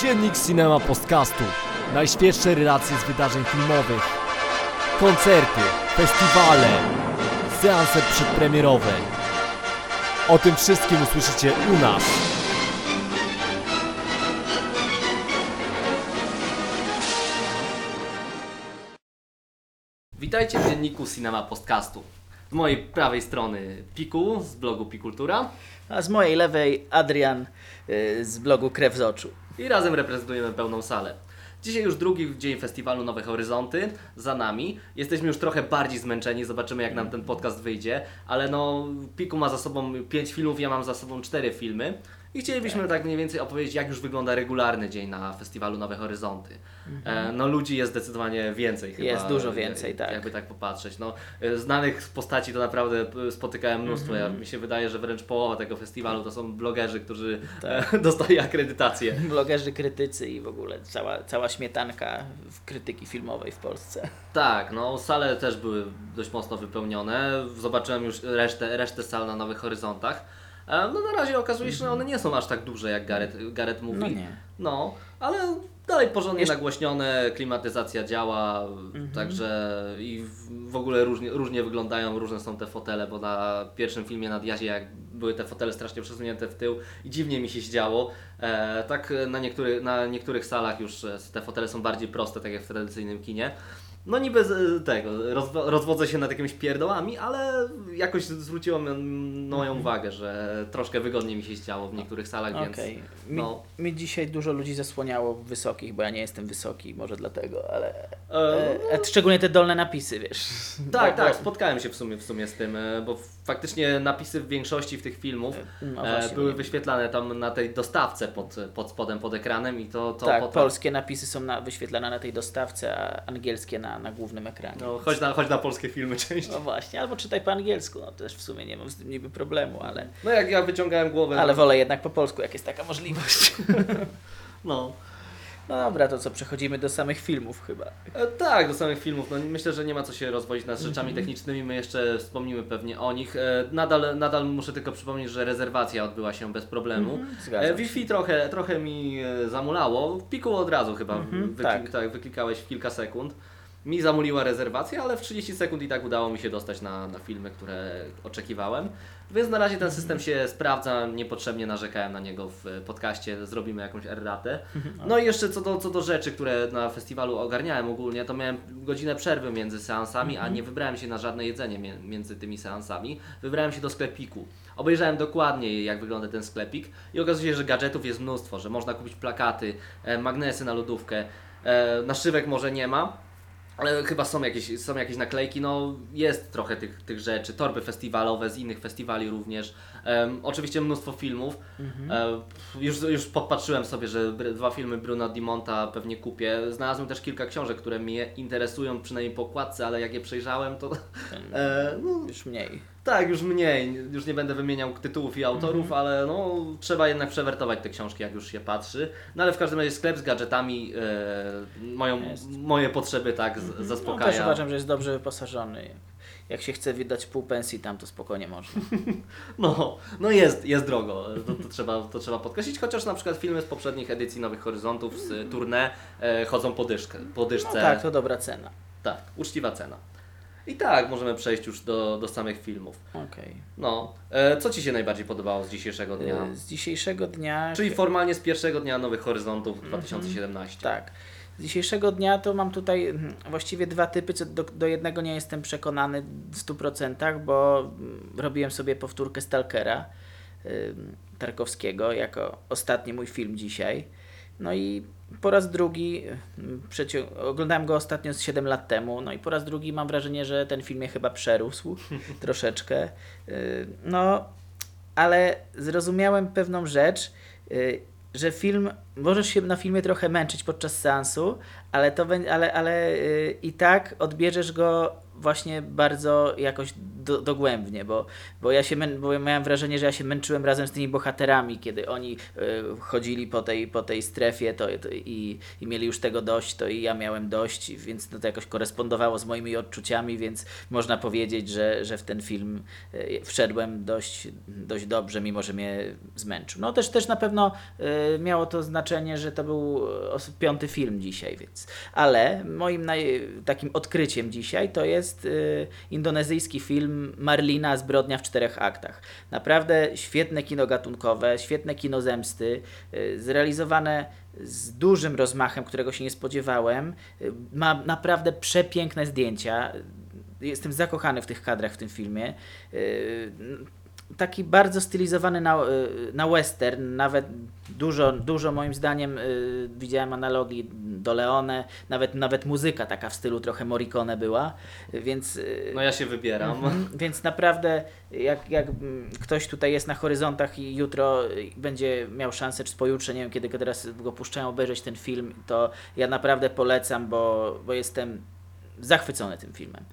Dziennik Cinema Podcastu. Najświeższe relacje z wydarzeń filmowych. Koncerty, festiwale, seanse przedpremierowe. O tym wszystkim usłyszycie u nas. Witajcie w dzienniku Cinema Podcastu. Z mojej prawej strony Piku z blogu Pikultura A z mojej lewej Adrian y, z blogu Krew z oczu. I razem reprezentujemy pełną salę. Dzisiaj już drugi dzień festiwalu Nowe Horyzonty za nami. Jesteśmy już trochę bardziej zmęczeni, zobaczymy jak nam ten podcast wyjdzie, ale no Piku ma za sobą 5 filmów, ja mam za sobą 4 filmy. I chcielibyśmy tak. mniej więcej opowiedzieć, jak już wygląda regularny dzień na festiwalu Nowe Horyzonty. E, no ludzi jest zdecydowanie więcej chyba. Jest dużo e, więcej, tak. Jakby tak popatrzeć. No, e, znanych postaci to naprawdę spotykałem mnóstwo. Ja, mi się wydaje, że wręcz połowa tego festiwalu to są blogerzy, którzy Tak. dostali akredytację. Blogerzy, krytycy i w ogóle cała, cała śmietanka w krytyki filmowej w Polsce. Tak, no sale też były dość mocno wypełnione. Zobaczyłem już resztę, resztę sal na Nowych Horyzontach. E, No na razie okazuje się, że one nie są aż tak duże jak Gareth, Gareth mówi. No nie. No, ale dalej porządnie Jeszcze- nagłośnione, klimatyzacja działa, także i w- ogóle różnie, różnie wyglądają, różne są te fotele, bo na pierwszym filmie nad Jazie jak były te fotele strasznie przesunięte w tył i dziwnie mi się zdziało. E, tak na, niektóry, na niektórych salach już e, te fotele są bardziej proste, tak jak w tradycyjnym kinie. No niby z e, tego, rozwo- rozwodzę się nad jakimiś pierdołami, ale jakoś zwróciło moją uwagę, że troszkę wygodniej mi się zdziało w niektórych salach, więc Okej. Mi, no. mi dzisiaj dużo ludzi zasłaniało wysokich, bo ja nie jestem wysoki, może dlatego, ale. E, E, e, szczególnie te dolne napisy, wiesz. Tak, Bo- tak, spotkałem się w sumie, w sumie z tym, e, bo faktycznie napisy w większości w tych filmów No e, właśnie. były wyświetlane tam na tej dostawce pod, pod spodem, pod ekranem i to, to tak, potem... polskie napisy są na, wyświetlane na tej dostawce, a angielskie na, na głównym ekranie. No, chodź, na, chodź na polskie filmy częściej. No właśnie, albo czytaj po angielsku, no też w sumie nie mam z tym niby problemu, ale, No jak ja wyciągałem głowę... ale no, wolę jednak po polsku, jak jest taka możliwość. no. No dobra, to co, przechodzimy do samych filmów chyba. E, tak, do samych filmów. No, myślę, że nie ma co się rozwodzić nad rzeczami Mhm. technicznymi. My jeszcze wspomnimy pewnie o nich. E, nadal, nadal muszę tylko przypomnieć, że rezerwacja odbyła się bez problemu. Mhm, E, Wi-Fi trochę, trochę mi e, zamulało. Piku od razu chyba Mhm, tak. tak, wyklikałeś w kilka sekund. Mi zamuliła rezerwacja, ale w 30 sekund i tak udało mi się dostać na, na filmy, które oczekiwałem. Więc na razie ten system się sprawdza, niepotrzebnie narzekałem na niego w podcaście, zrobimy jakąś erratę. No i jeszcze co do, co do rzeczy, które na festiwalu ogarniałem ogólnie, to miałem godzinę przerwy między seansami, a nie wybrałem się na żadne jedzenie między tymi seansami. Wybrałem się do sklepiku. Obejrzałem dokładnie jak wygląda ten sklepik i okazuje się, że gadżetów jest mnóstwo, że można kupić plakaty, e, magnesy na lodówkę, e, naszywek może nie ma, ale chyba są jakieś, są jakieś naklejki, no jest trochę tych, tych rzeczy, torby festiwalowe z innych festiwali również. Em, oczywiście mnóstwo filmów. E, już, już podpatrzyłem sobie, że dwa filmy Bruno Di Monta pewnie kupię. Znalazłem też kilka książek, które mnie interesują, przynajmniej po okładce, ale jak je przejrzałem, to e, no, Już mniej. Tak, już mniej. Już nie będę wymieniał tytułów i autorów, ale no, trzeba jednak przewertować te książki, jak już się patrzy. No ale w każdym razie sklep z gadżetami e, moją, moje potrzeby tak No, też zaspokaja. uważam, że jest dobrze wyposażony. Jak, jak się chce wydać pół pensji tam, to spokojnie można. No, no jest, jest drogo, to, to, trzeba, to trzeba podkreślić, chociaż na przykład filmy z poprzednich edycji Nowych Horyzontów z tournée e, chodzą po, dyszkę, po dyszce. No tak, to dobra cena. tak, uczciwa cena. I tak, możemy przejść już do, do samych filmów. Okej. No, e, co Ci się najbardziej podobało z dzisiejszego dnia? Y, Z dzisiejszego dnia. Czyli formalnie z pierwszego dnia Nowych Horyzontów 2017. Tak. Z dzisiejszego dnia to mam tutaj mm, właściwie dwa typy. Co do, do jednego nie jestem przekonany w 100%, bo mm, robiłem sobie powtórkę Stalkera ym, Tarkowskiego jako ostatni mój film dzisiaj. No i po raz drugi, oglądałem go ostatnio z 7 lat temu, no i po raz drugi mam wrażenie, że ten film mnie chyba przerósł troszeczkę. Y, No, ale zrozumiałem pewną rzecz, y, że film, możesz się na filmie trochę męczyć podczas seansu, ale, to, ale, ale y, i tak odbierzesz go właśnie bardzo jakoś do, dogłębnie, bo, bo ja się mę- bo miałem wrażenie, że ja się męczyłem razem z tymi bohaterami, kiedy oni e, chodzili po tej, po tej strefie to, to i, i mieli już tego dość, to i ja miałem dość, więc no to jakoś korespondowało z moimi odczuciami, więc można powiedzieć, że, że w ten film e, wszedłem dość, dość dobrze, mimo że mnie zmęczył. No też, też na pewno e, miało to znaczenie, że to był os- piąty film dzisiaj, więc. Ale moim naj, takim odkryciem dzisiaj to jest e, indonezyjski film Marlina Zbrodnia w czterech aktach. Naprawdę świetne kino gatunkowe, świetne kino zemsty, e, zrealizowane z dużym rozmachem, którego się nie spodziewałem. E, Ma naprawdę przepiękne zdjęcia. Jestem zakochany w tych kadrach w tym filmie. Taki bardzo stylizowany na, na western, nawet dużo, dużo moim zdaniem widziałem analogii do Leone, nawet, nawet muzyka taka w stylu trochę Morricone była, więc yy, No ja się wybieram. Mhm, Więc naprawdę, jak, jak mm, ktoś tutaj jest na horyzontach i jutro y, będzie miał szansę, czy pojutrze, nie wiem kiedy teraz go puszczają, obejrzeć ten film, to ja naprawdę polecam, bo, bo jestem zachwycony tym filmem.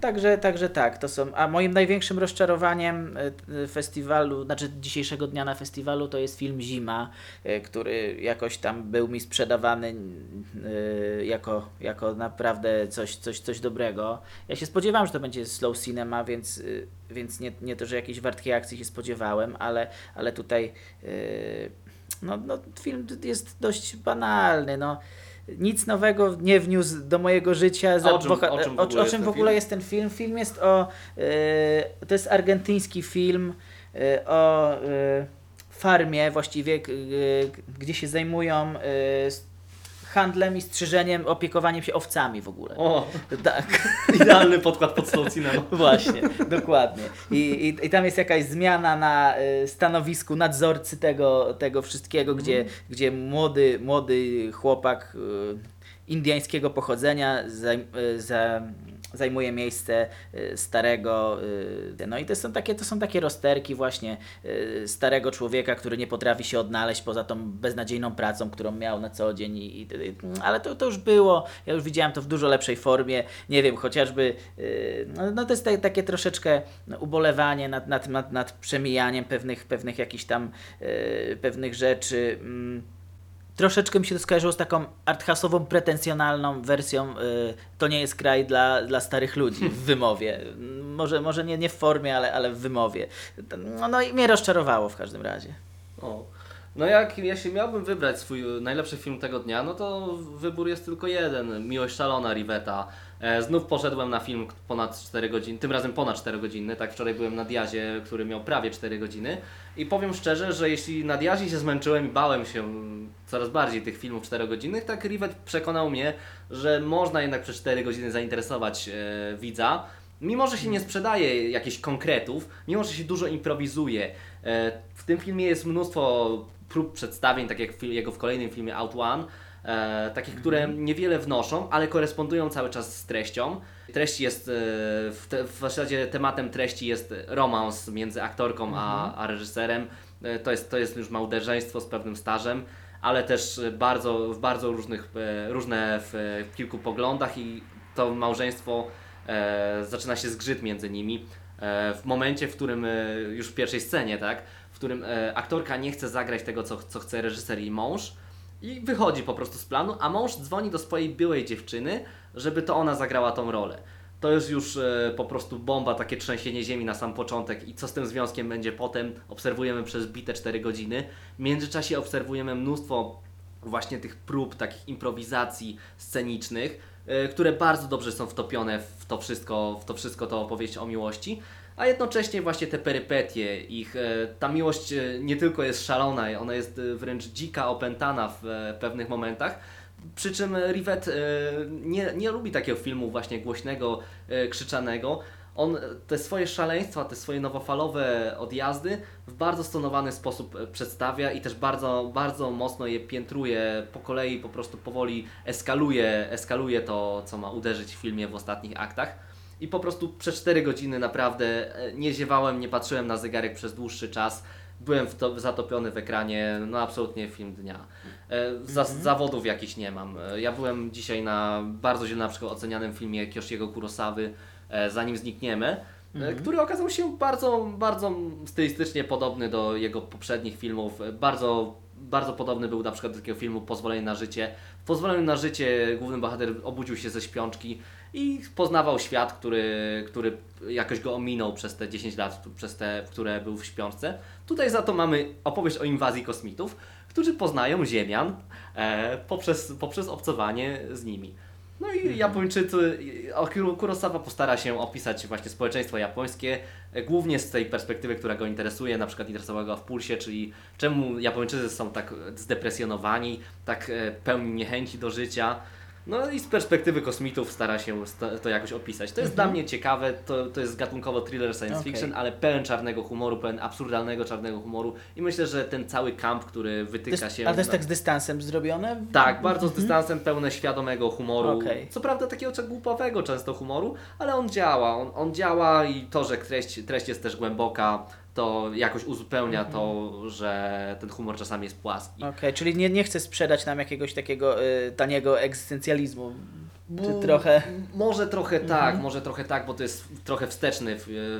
Także, także tak, to są. A moim największym rozczarowaniem y, y, festiwalu, znaczy dzisiejszego dnia na festiwalu, to jest film Zima, y, który jakoś tam był mi sprzedawany jako, jako naprawdę coś, coś, coś dobrego. Ja się spodziewałem, że to będzie slow cinema, więc, więc nie, nie to, że jakiejś wartkiej akcji się spodziewałem, ale, ale tutaj no, no, film jest dość banalny. No. Nic nowego nie wniósł do mojego życia. O czym- o czym w o, ogóle o jest czym ten w ogóle film? jest ten film? Film jest o. y, to jest argentyński film y, o y, farmie, właściwie, gdzie się zajmują handlem i strzyżeniem, opiekowaniem się owcami w ogóle. O, Tak. idealny podkład pod slow cinema. Właśnie, dokładnie. I, i, I tam jest jakaś zmiana na y, stanowisku nadzorcy tego, tego wszystkiego, gdzie, gdzie młody, młody chłopak y, indyjskiego pochodzenia y, za, zajmuje miejsce y, starego. y, No i to są takie, to są takie rozterki właśnie y, starego człowieka, który nie potrafi się odnaleźć poza tą beznadziejną pracą, którą miał na co dzień. I, i, ale to, to już było. Ja już widziałem to w dużo lepszej formie. Nie wiem, chociażby no, no to jest ta, takie troszeczkę ubolewanie nad, nad, nad, nad przemijaniem pewnych, pewnych jakichś tam pewnych rzeczy. Troszeczkę mi się to skojarzyło z taką arthouse'ową, pretensjonalną wersją y, To nie jest kraj dla, dla starych ludzi w wymowie. Może, może nie, nie w formie, ale, ale w wymowie. No, no i mnie rozczarowało w każdym razie. O. No jak jeśli miałbym wybrać swój najlepszy film tego dnia, no to wybór jest tylko jeden. Miłość szalona Riveta. E, znów poszedłem na film ponad 4 godziny, tym razem ponad 4 godziny. Tak wczoraj byłem na Diazie, który miał prawie 4 godziny. I powiem szczerze, że jeśli na Diazie się zmęczyłem i bałem się coraz bardziej tych filmów 4 godzinnych, tak Rivet przekonał mnie, że można jednak przez 4 godziny zainteresować e, widza. Mimo, że się nie sprzedaje jakichś konkretów, mimo, że się dużo improwizuje, e, w tym filmie jest mnóstwo prób przedstawień, tak jak w jego w kolejnym filmie Out One, e, takich, które niewiele wnoszą, ale korespondują cały czas z treścią. Treść jest, e, w, te, w zasadzie tematem treści jest romans między aktorką a, a reżyserem. E, to, jest, to jest już małżeństwo z pewnym stażem, ale też bardzo, w bardzo różnych, e, różne w, w kilku poglądach i to małżeństwo e, zaczyna się zgrzyt między nimi. E, w momencie, w którym już w pierwszej scenie, tak, w którym aktorka nie chce zagrać tego, co, co chce reżyser i mąż i wychodzi po prostu z planu, a mąż dzwoni do swojej byłej dziewczyny, żeby to ona zagrała tą rolę. To jest już e, po prostu bomba, takie trzęsienie ziemi na sam początek i co z tym związkiem będzie potem, obserwujemy przez bite 4 godziny. W międzyczasie obserwujemy mnóstwo właśnie tych prób, takich improwizacji scenicznych, e, które bardzo dobrze są wtopione w to wszystko, w to wszystko to opowieść o miłości, a jednocześnie właśnie te perypetie, ich, e, ta miłość e, nie tylko jest szalona, ona jest e, wręcz dzika, opętana w pewnych momentach, przy czym Rivet nie, nie lubi takiego filmu właśnie głośnego, krzyczanego. On te swoje szaleństwa, te swoje nowofalowe odjazdy w bardzo stonowany sposób przedstawia i też bardzo, bardzo mocno je piętruje po kolei, po prostu powoli eskaluje, eskaluje to, co ma uderzyć w filmie w ostatnich aktach. I po prostu przez 4 godziny naprawdę e, nie ziewałem, nie patrzyłem na zegarek przez dłuższy czas. byłem w to, zatopiony w ekranie, no absolutnie film dnia. E, za, Zawodów jakichś nie mam. E, Ja byłem dzisiaj na bardzo źle na przykład ocenianym filmie Kioshiego Kurosawy, Zanim znikniemy, e, który okazał się bardzo, bardzo stylistycznie podobny do jego poprzednich filmów. Bardzo, bardzo podobny był na przykład do takiego filmu Pozwolenie na życie. W Pozwoleniu na życie główny bohater obudził się ze śpiączki i poznawał świat, który, który jakoś go ominął przez te 10 lat, przez te, które był w śpiączce. Tutaj za to mamy opowieść o inwazji kosmitów, którzy poznają Ziemian e, poprzez, poprzez obcowanie z nimi. No i Japończycy, o, Kuro- Kurosawa postara się opisać właśnie społeczeństwo japońskie, głównie z tej perspektywy, która go interesuje, na przykład interesowała go w Pulsie, czyli czemu Japończycy są tak zdepresjonowani, tak e, pełni niechęci do życia. No i z perspektywy kosmitów stara się to jakoś opisać. To jest dla mnie ciekawe, to, to jest gatunkowo thriller science Okej. fiction, ale pełen czarnego humoru, pełen absurdalnego czarnego humoru i myślę, że ten cały kamp, który wytyka jest, się... ale to jest na- tak z dystansem zrobione? tak, bardzo z dystansem, pełne świadomego humoru. Okej. Co prawda takiego czego głupawego często humoru, ale on działa. On, on działa i to, że treść, treść jest też głęboka, to jakoś uzupełnia to, że ten humor czasami jest płaski. Okej, czyli nie, nie chcę sprzedać nam jakiegoś takiego y, taniego egzystencjalizmu. Bo- trochę... Może trochę tak, może trochę tak, bo to jest trochę wsteczny.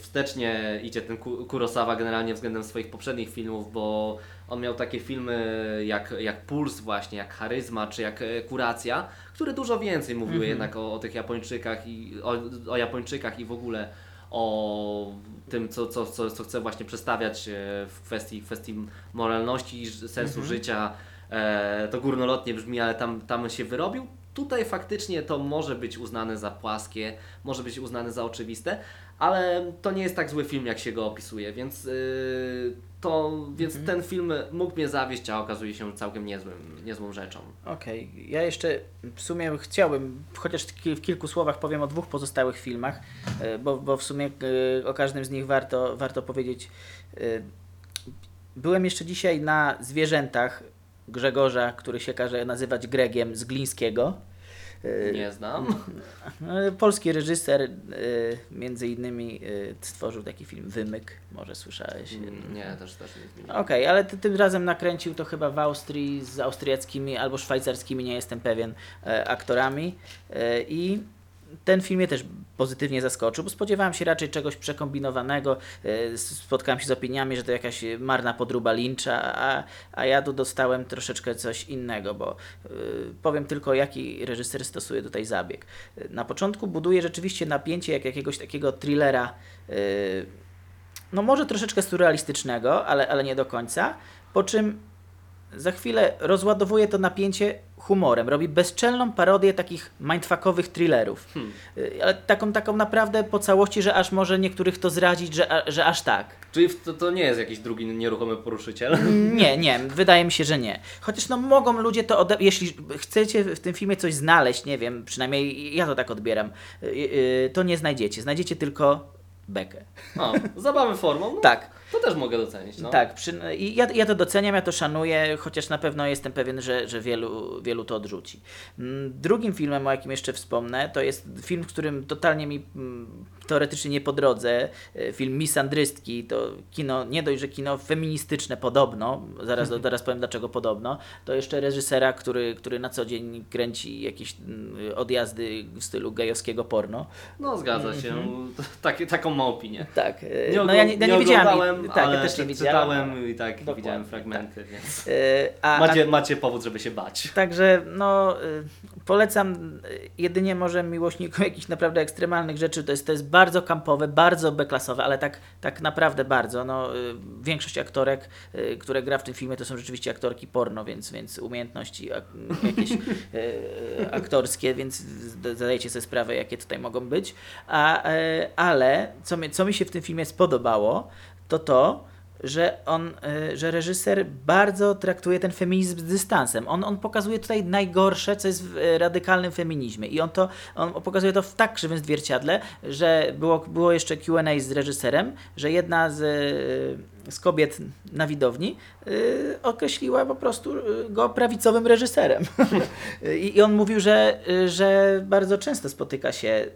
Wstecznie idzie ten Ku- Kurosawa generalnie względem swoich poprzednich filmów, bo on miał takie filmy jak, jak Puls właśnie, jak Charyzma, czy jak e, Kuracja, które dużo więcej mówiły jednak o, o tych Japończykach i o, o Japończykach i w ogóle o tym, co, co, co, co chce właśnie przedstawiać e, w kwestii, kwestii moralności i sensu życia. E, to górnolotnie brzmi, ale tam, tam się wyrobił. Tutaj faktycznie to może być uznane za płaskie, może być uznane za oczywiste, ale to nie jest tak zły film, jak się go opisuje, więc, yy, to, więc ten film mógł mnie zawieść, a okazuje się całkiem niezłym, niezłą rzeczą. Okej, ja jeszcze w sumie chciałbym, chociaż w kilku słowach powiem o dwóch pozostałych filmach, e, bo, bo w sumie e, o każdym z nich warto, warto powiedzieć. E, Byłem jeszcze dzisiaj na zwierzętach Grzegorza, który się każe nazywać Gregiem z Glińskiego. E, Nie znam. E, Polski reżyser, e, między innymi e, stworzył taki film Wymyk, może słyszałeś. Nie, też, też nie. Okej, ale ty, tym razem nakręcił to chyba w Austrii z austriackimi albo szwajcarskimi, nie jestem pewien, e, aktorami. E, I ten film mnie też pozytywnie zaskoczył, bo spodziewałem się raczej czegoś przekombinowanego. E, spotkałem się z opiniami, że to jakaś marna podróba Lyncha, a, a ja tu dostałem troszeczkę coś innego, bo e, powiem tylko, jaki reżyser stosuje tutaj zabieg. E, Na początku buduje rzeczywiście napięcie jak jakiegoś takiego thrillera. no może troszeczkę surrealistycznego, ale, ale nie do końca. Po czym za chwilę rozładowuje to napięcie humorem. Robi bezczelną parodię takich mindfuckowych thrillerów. Hmm. Y, Ale taką, taką naprawdę po całości, że aż może niektórych to zrazić, że, że aż tak. Czyli to, to nie jest jakiś drugi nieruchomy poruszyciel? Nie, nie, wydaje mi się, że nie. Chociaż no mogą ludzie to ode... jeśli chcecie w tym filmie coś znaleźć, nie wiem, przynajmniej ja to tak odbieram, y, y, to nie znajdziecie. Znajdziecie tylko bekę. O, zabawy formą? No, Tak. To też mogę docenić. No. Tak, przy, i ja, ja to doceniam, ja to szanuję, chociaż na pewno jestem pewien, że, że wielu, wielu to odrzuci. Mm, Drugim filmem, o jakim jeszcze wspomnę, to jest film, w którym totalnie mi mm, teoretycznie nie po drodze, e, film Misandrystki, to kino, nie dość, że kino feministyczne podobno, zaraz, zaraz powiem dlaczego podobno, to jeszcze reżysera, który, który na co dzień kręci jakieś mm, odjazdy w stylu gejowskiego porno. No zgadza się. To, tak, taką ma opinię. Tak, e, Nie, no ja nie, ja nie wiedziałem. oglądałem, tak, ale ja też nie widziałem. czytałem i tak Dokładnie, widziałem fragmenty, więc E, A, macie, macie powód, żeby się bać. Także no, y, polecam jedynie może miłośnikom jakichś naprawdę ekstremalnych rzeczy. To jest, to jest bardzo kampowe, bardzo beklasowe, ale tak, tak naprawdę bardzo. No, większość aktorek, które gra w tym filmie, to są rzeczywiście aktorki porno, więc, więc umiejętności ak- jakieś aktorskie, więc zdajecie sobie sprawę, jakie tutaj mogą być. A, y, ale co mi, co mi się w tym filmie spodobało, to to, że on, y, że reżyser bardzo traktuje ten feminizm z dystansem. On, on pokazuje tutaj najgorsze, co jest w y, radykalnym feminizmie. I on to on pokazuje to w tak krzywym zwierciadle, że było, było jeszcze QA z reżyserem, że jedna z, y, z kobiet na widowni y, określiła po prostu go prawicowym reżyserem. I, I on mówił, że, że bardzo często spotyka się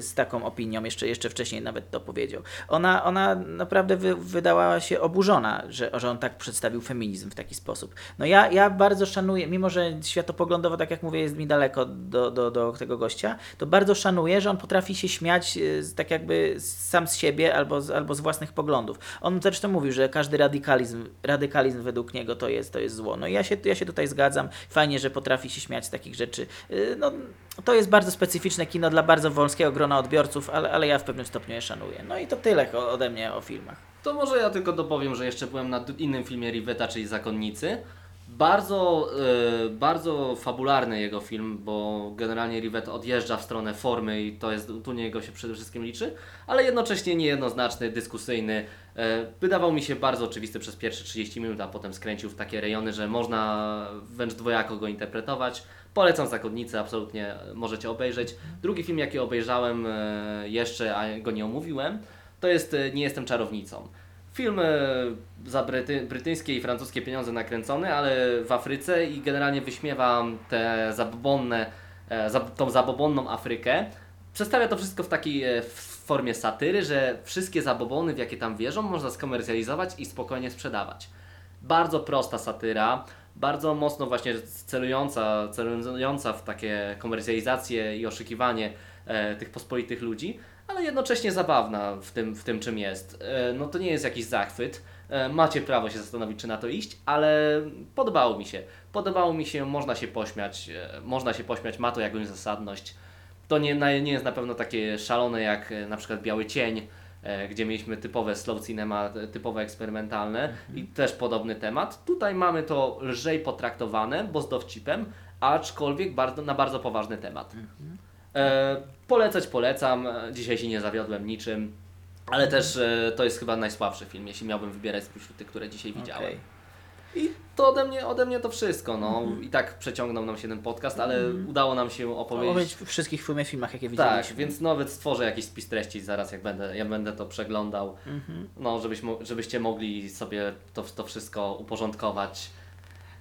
z taką opinią, jeszcze, jeszcze wcześniej nawet to powiedział. Ona, ona naprawdę wy, wydała się oburzona, że, że on tak przedstawił feminizm w taki sposób. No ja, ja bardzo szanuję, mimo że światopoglądowo, tak jak mówię, jest mi daleko do, do, do tego gościa, to bardzo szanuję, że on potrafi się śmiać y, tak jakby sam z siebie albo z, albo z własnych poglądów. On zresztą mówił, że każdy radykalizm, radykalizm według niego to jest, to jest zło. No i ja się, ja się tutaj zgadzam. Fajnie, że potrafi się śmiać z takich rzeczy. Y, No, to jest bardzo specyficzne kino dla bardzo wąskiego grona odbiorców, ale, ale ja w pewnym stopniu je szanuję. No i to tyle ode mnie o filmach. To może ja tylko dopowiem, że jeszcze byłem na innym filmie Riveta, czyli Zakonnicy. Bardzo, e, bardzo fabularny jego film, bo generalnie Rivet odjeżdża w stronę formy i to jest, tu niego się przede wszystkim liczy, ale jednocześnie niejednoznaczny, dyskusyjny. E, wydawał mi się bardzo oczywisty przez pierwsze 30 minut, a potem skręcił w takie rejony, że można wręcz dwojako go interpretować. Polecam Zakonnicy, absolutnie możecie obejrzeć. Drugi film, jaki obejrzałem e, jeszcze, a go nie omówiłem, to jest Nie jestem czarownicą. Film za bryty, brytyjskie i francuskie pieniądze nakręcony, ale w Afryce i generalnie wyśmiewa te zabobonne, e, tą zabobonną Afrykę. Przedstawia to wszystko w takiej e, w formie satyry, że wszystkie zabobony, w jakie tam wierzą, można skomercjalizować i spokojnie sprzedawać. Bardzo prosta satyra, bardzo mocno właśnie celująca, celująca w takie komercjalizację i oszukiwanie e, tych pospolitych ludzi, ale jednocześnie zabawna w tym, w tym czym jest. E, no to nie jest jakiś zachwyt. E, macie prawo się zastanowić, czy na to iść, ale podobało mi się. Podobało mi się, można się pośmiać, e, można się pośmiać, ma to jakąś zasadność. To nie, nie jest na pewno takie szalone jak na przykład Biały Cień, gdzie mieliśmy typowe slow cinema, typowe eksperymentalne i też podobny temat. Tutaj mamy to lżej potraktowane, bo z dowcipem, aczkolwiek bardzo, na bardzo poważny temat. E, polecać polecam, E, dzisiaj się nie zawiodłem niczym, ale też e, to jest chyba najsłabszy film, jeśli miałbym wybierać spośród tych, które dzisiaj widziałem. Okej. I to ode mnie, ode mnie to wszystko. No. I tak przeciągnął nam się ten podcast, ale udało nam się opowiedzieć. Opowiedzieć o wszystkich filmach, jakie Tak, widzieliśmy. więc nawet stworzę jakiś spis treści zaraz, jak będę, ja będę to przeglądał. Mhm. No, żebyś, żebyście mogli sobie to, to wszystko uporządkować.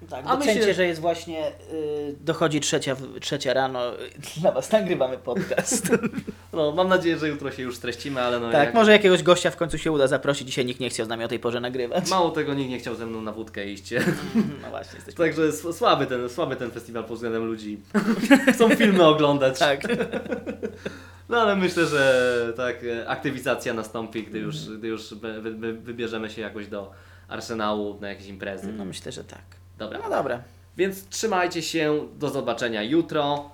Tak, A docencie, się- że jest właśnie, y, dochodzi trzecia, trzecia rano, dla Was nagrywamy podcast. No, mam nadzieję, że jutro się już streścimy, ale no tak, jak... może jakiegoś gościa w końcu się uda zaprosić. Dzisiaj nikt nie chciał z nami o tej porze nagrywać. Mało tego, nikt nie chciał ze mną na wódkę iść. No właśnie, jesteśmy... Także słaby ten, słaby ten festiwal pod względem ludzi. Chcą filmy oglądać. Tak. No ale myślę, że tak e, aktywizacja nastąpi, gdy już, gdy już wy, wy, wy- wybierzemy się jakoś do arsenału na jakieś imprezy. No myślę, że tak. Dobra. No dobra. Więc trzymajcie się, do zobaczenia jutro.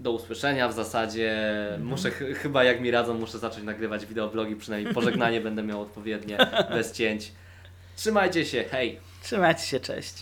Do usłyszenia w zasadzie. Muszę ch- chyba jak mi radzą, muszę zacząć nagrywać wideoblogi, przynajmniej pożegnanie będę miał odpowiednie, bez cięć. Trzymajcie się, hej! Trzymajcie się, cześć.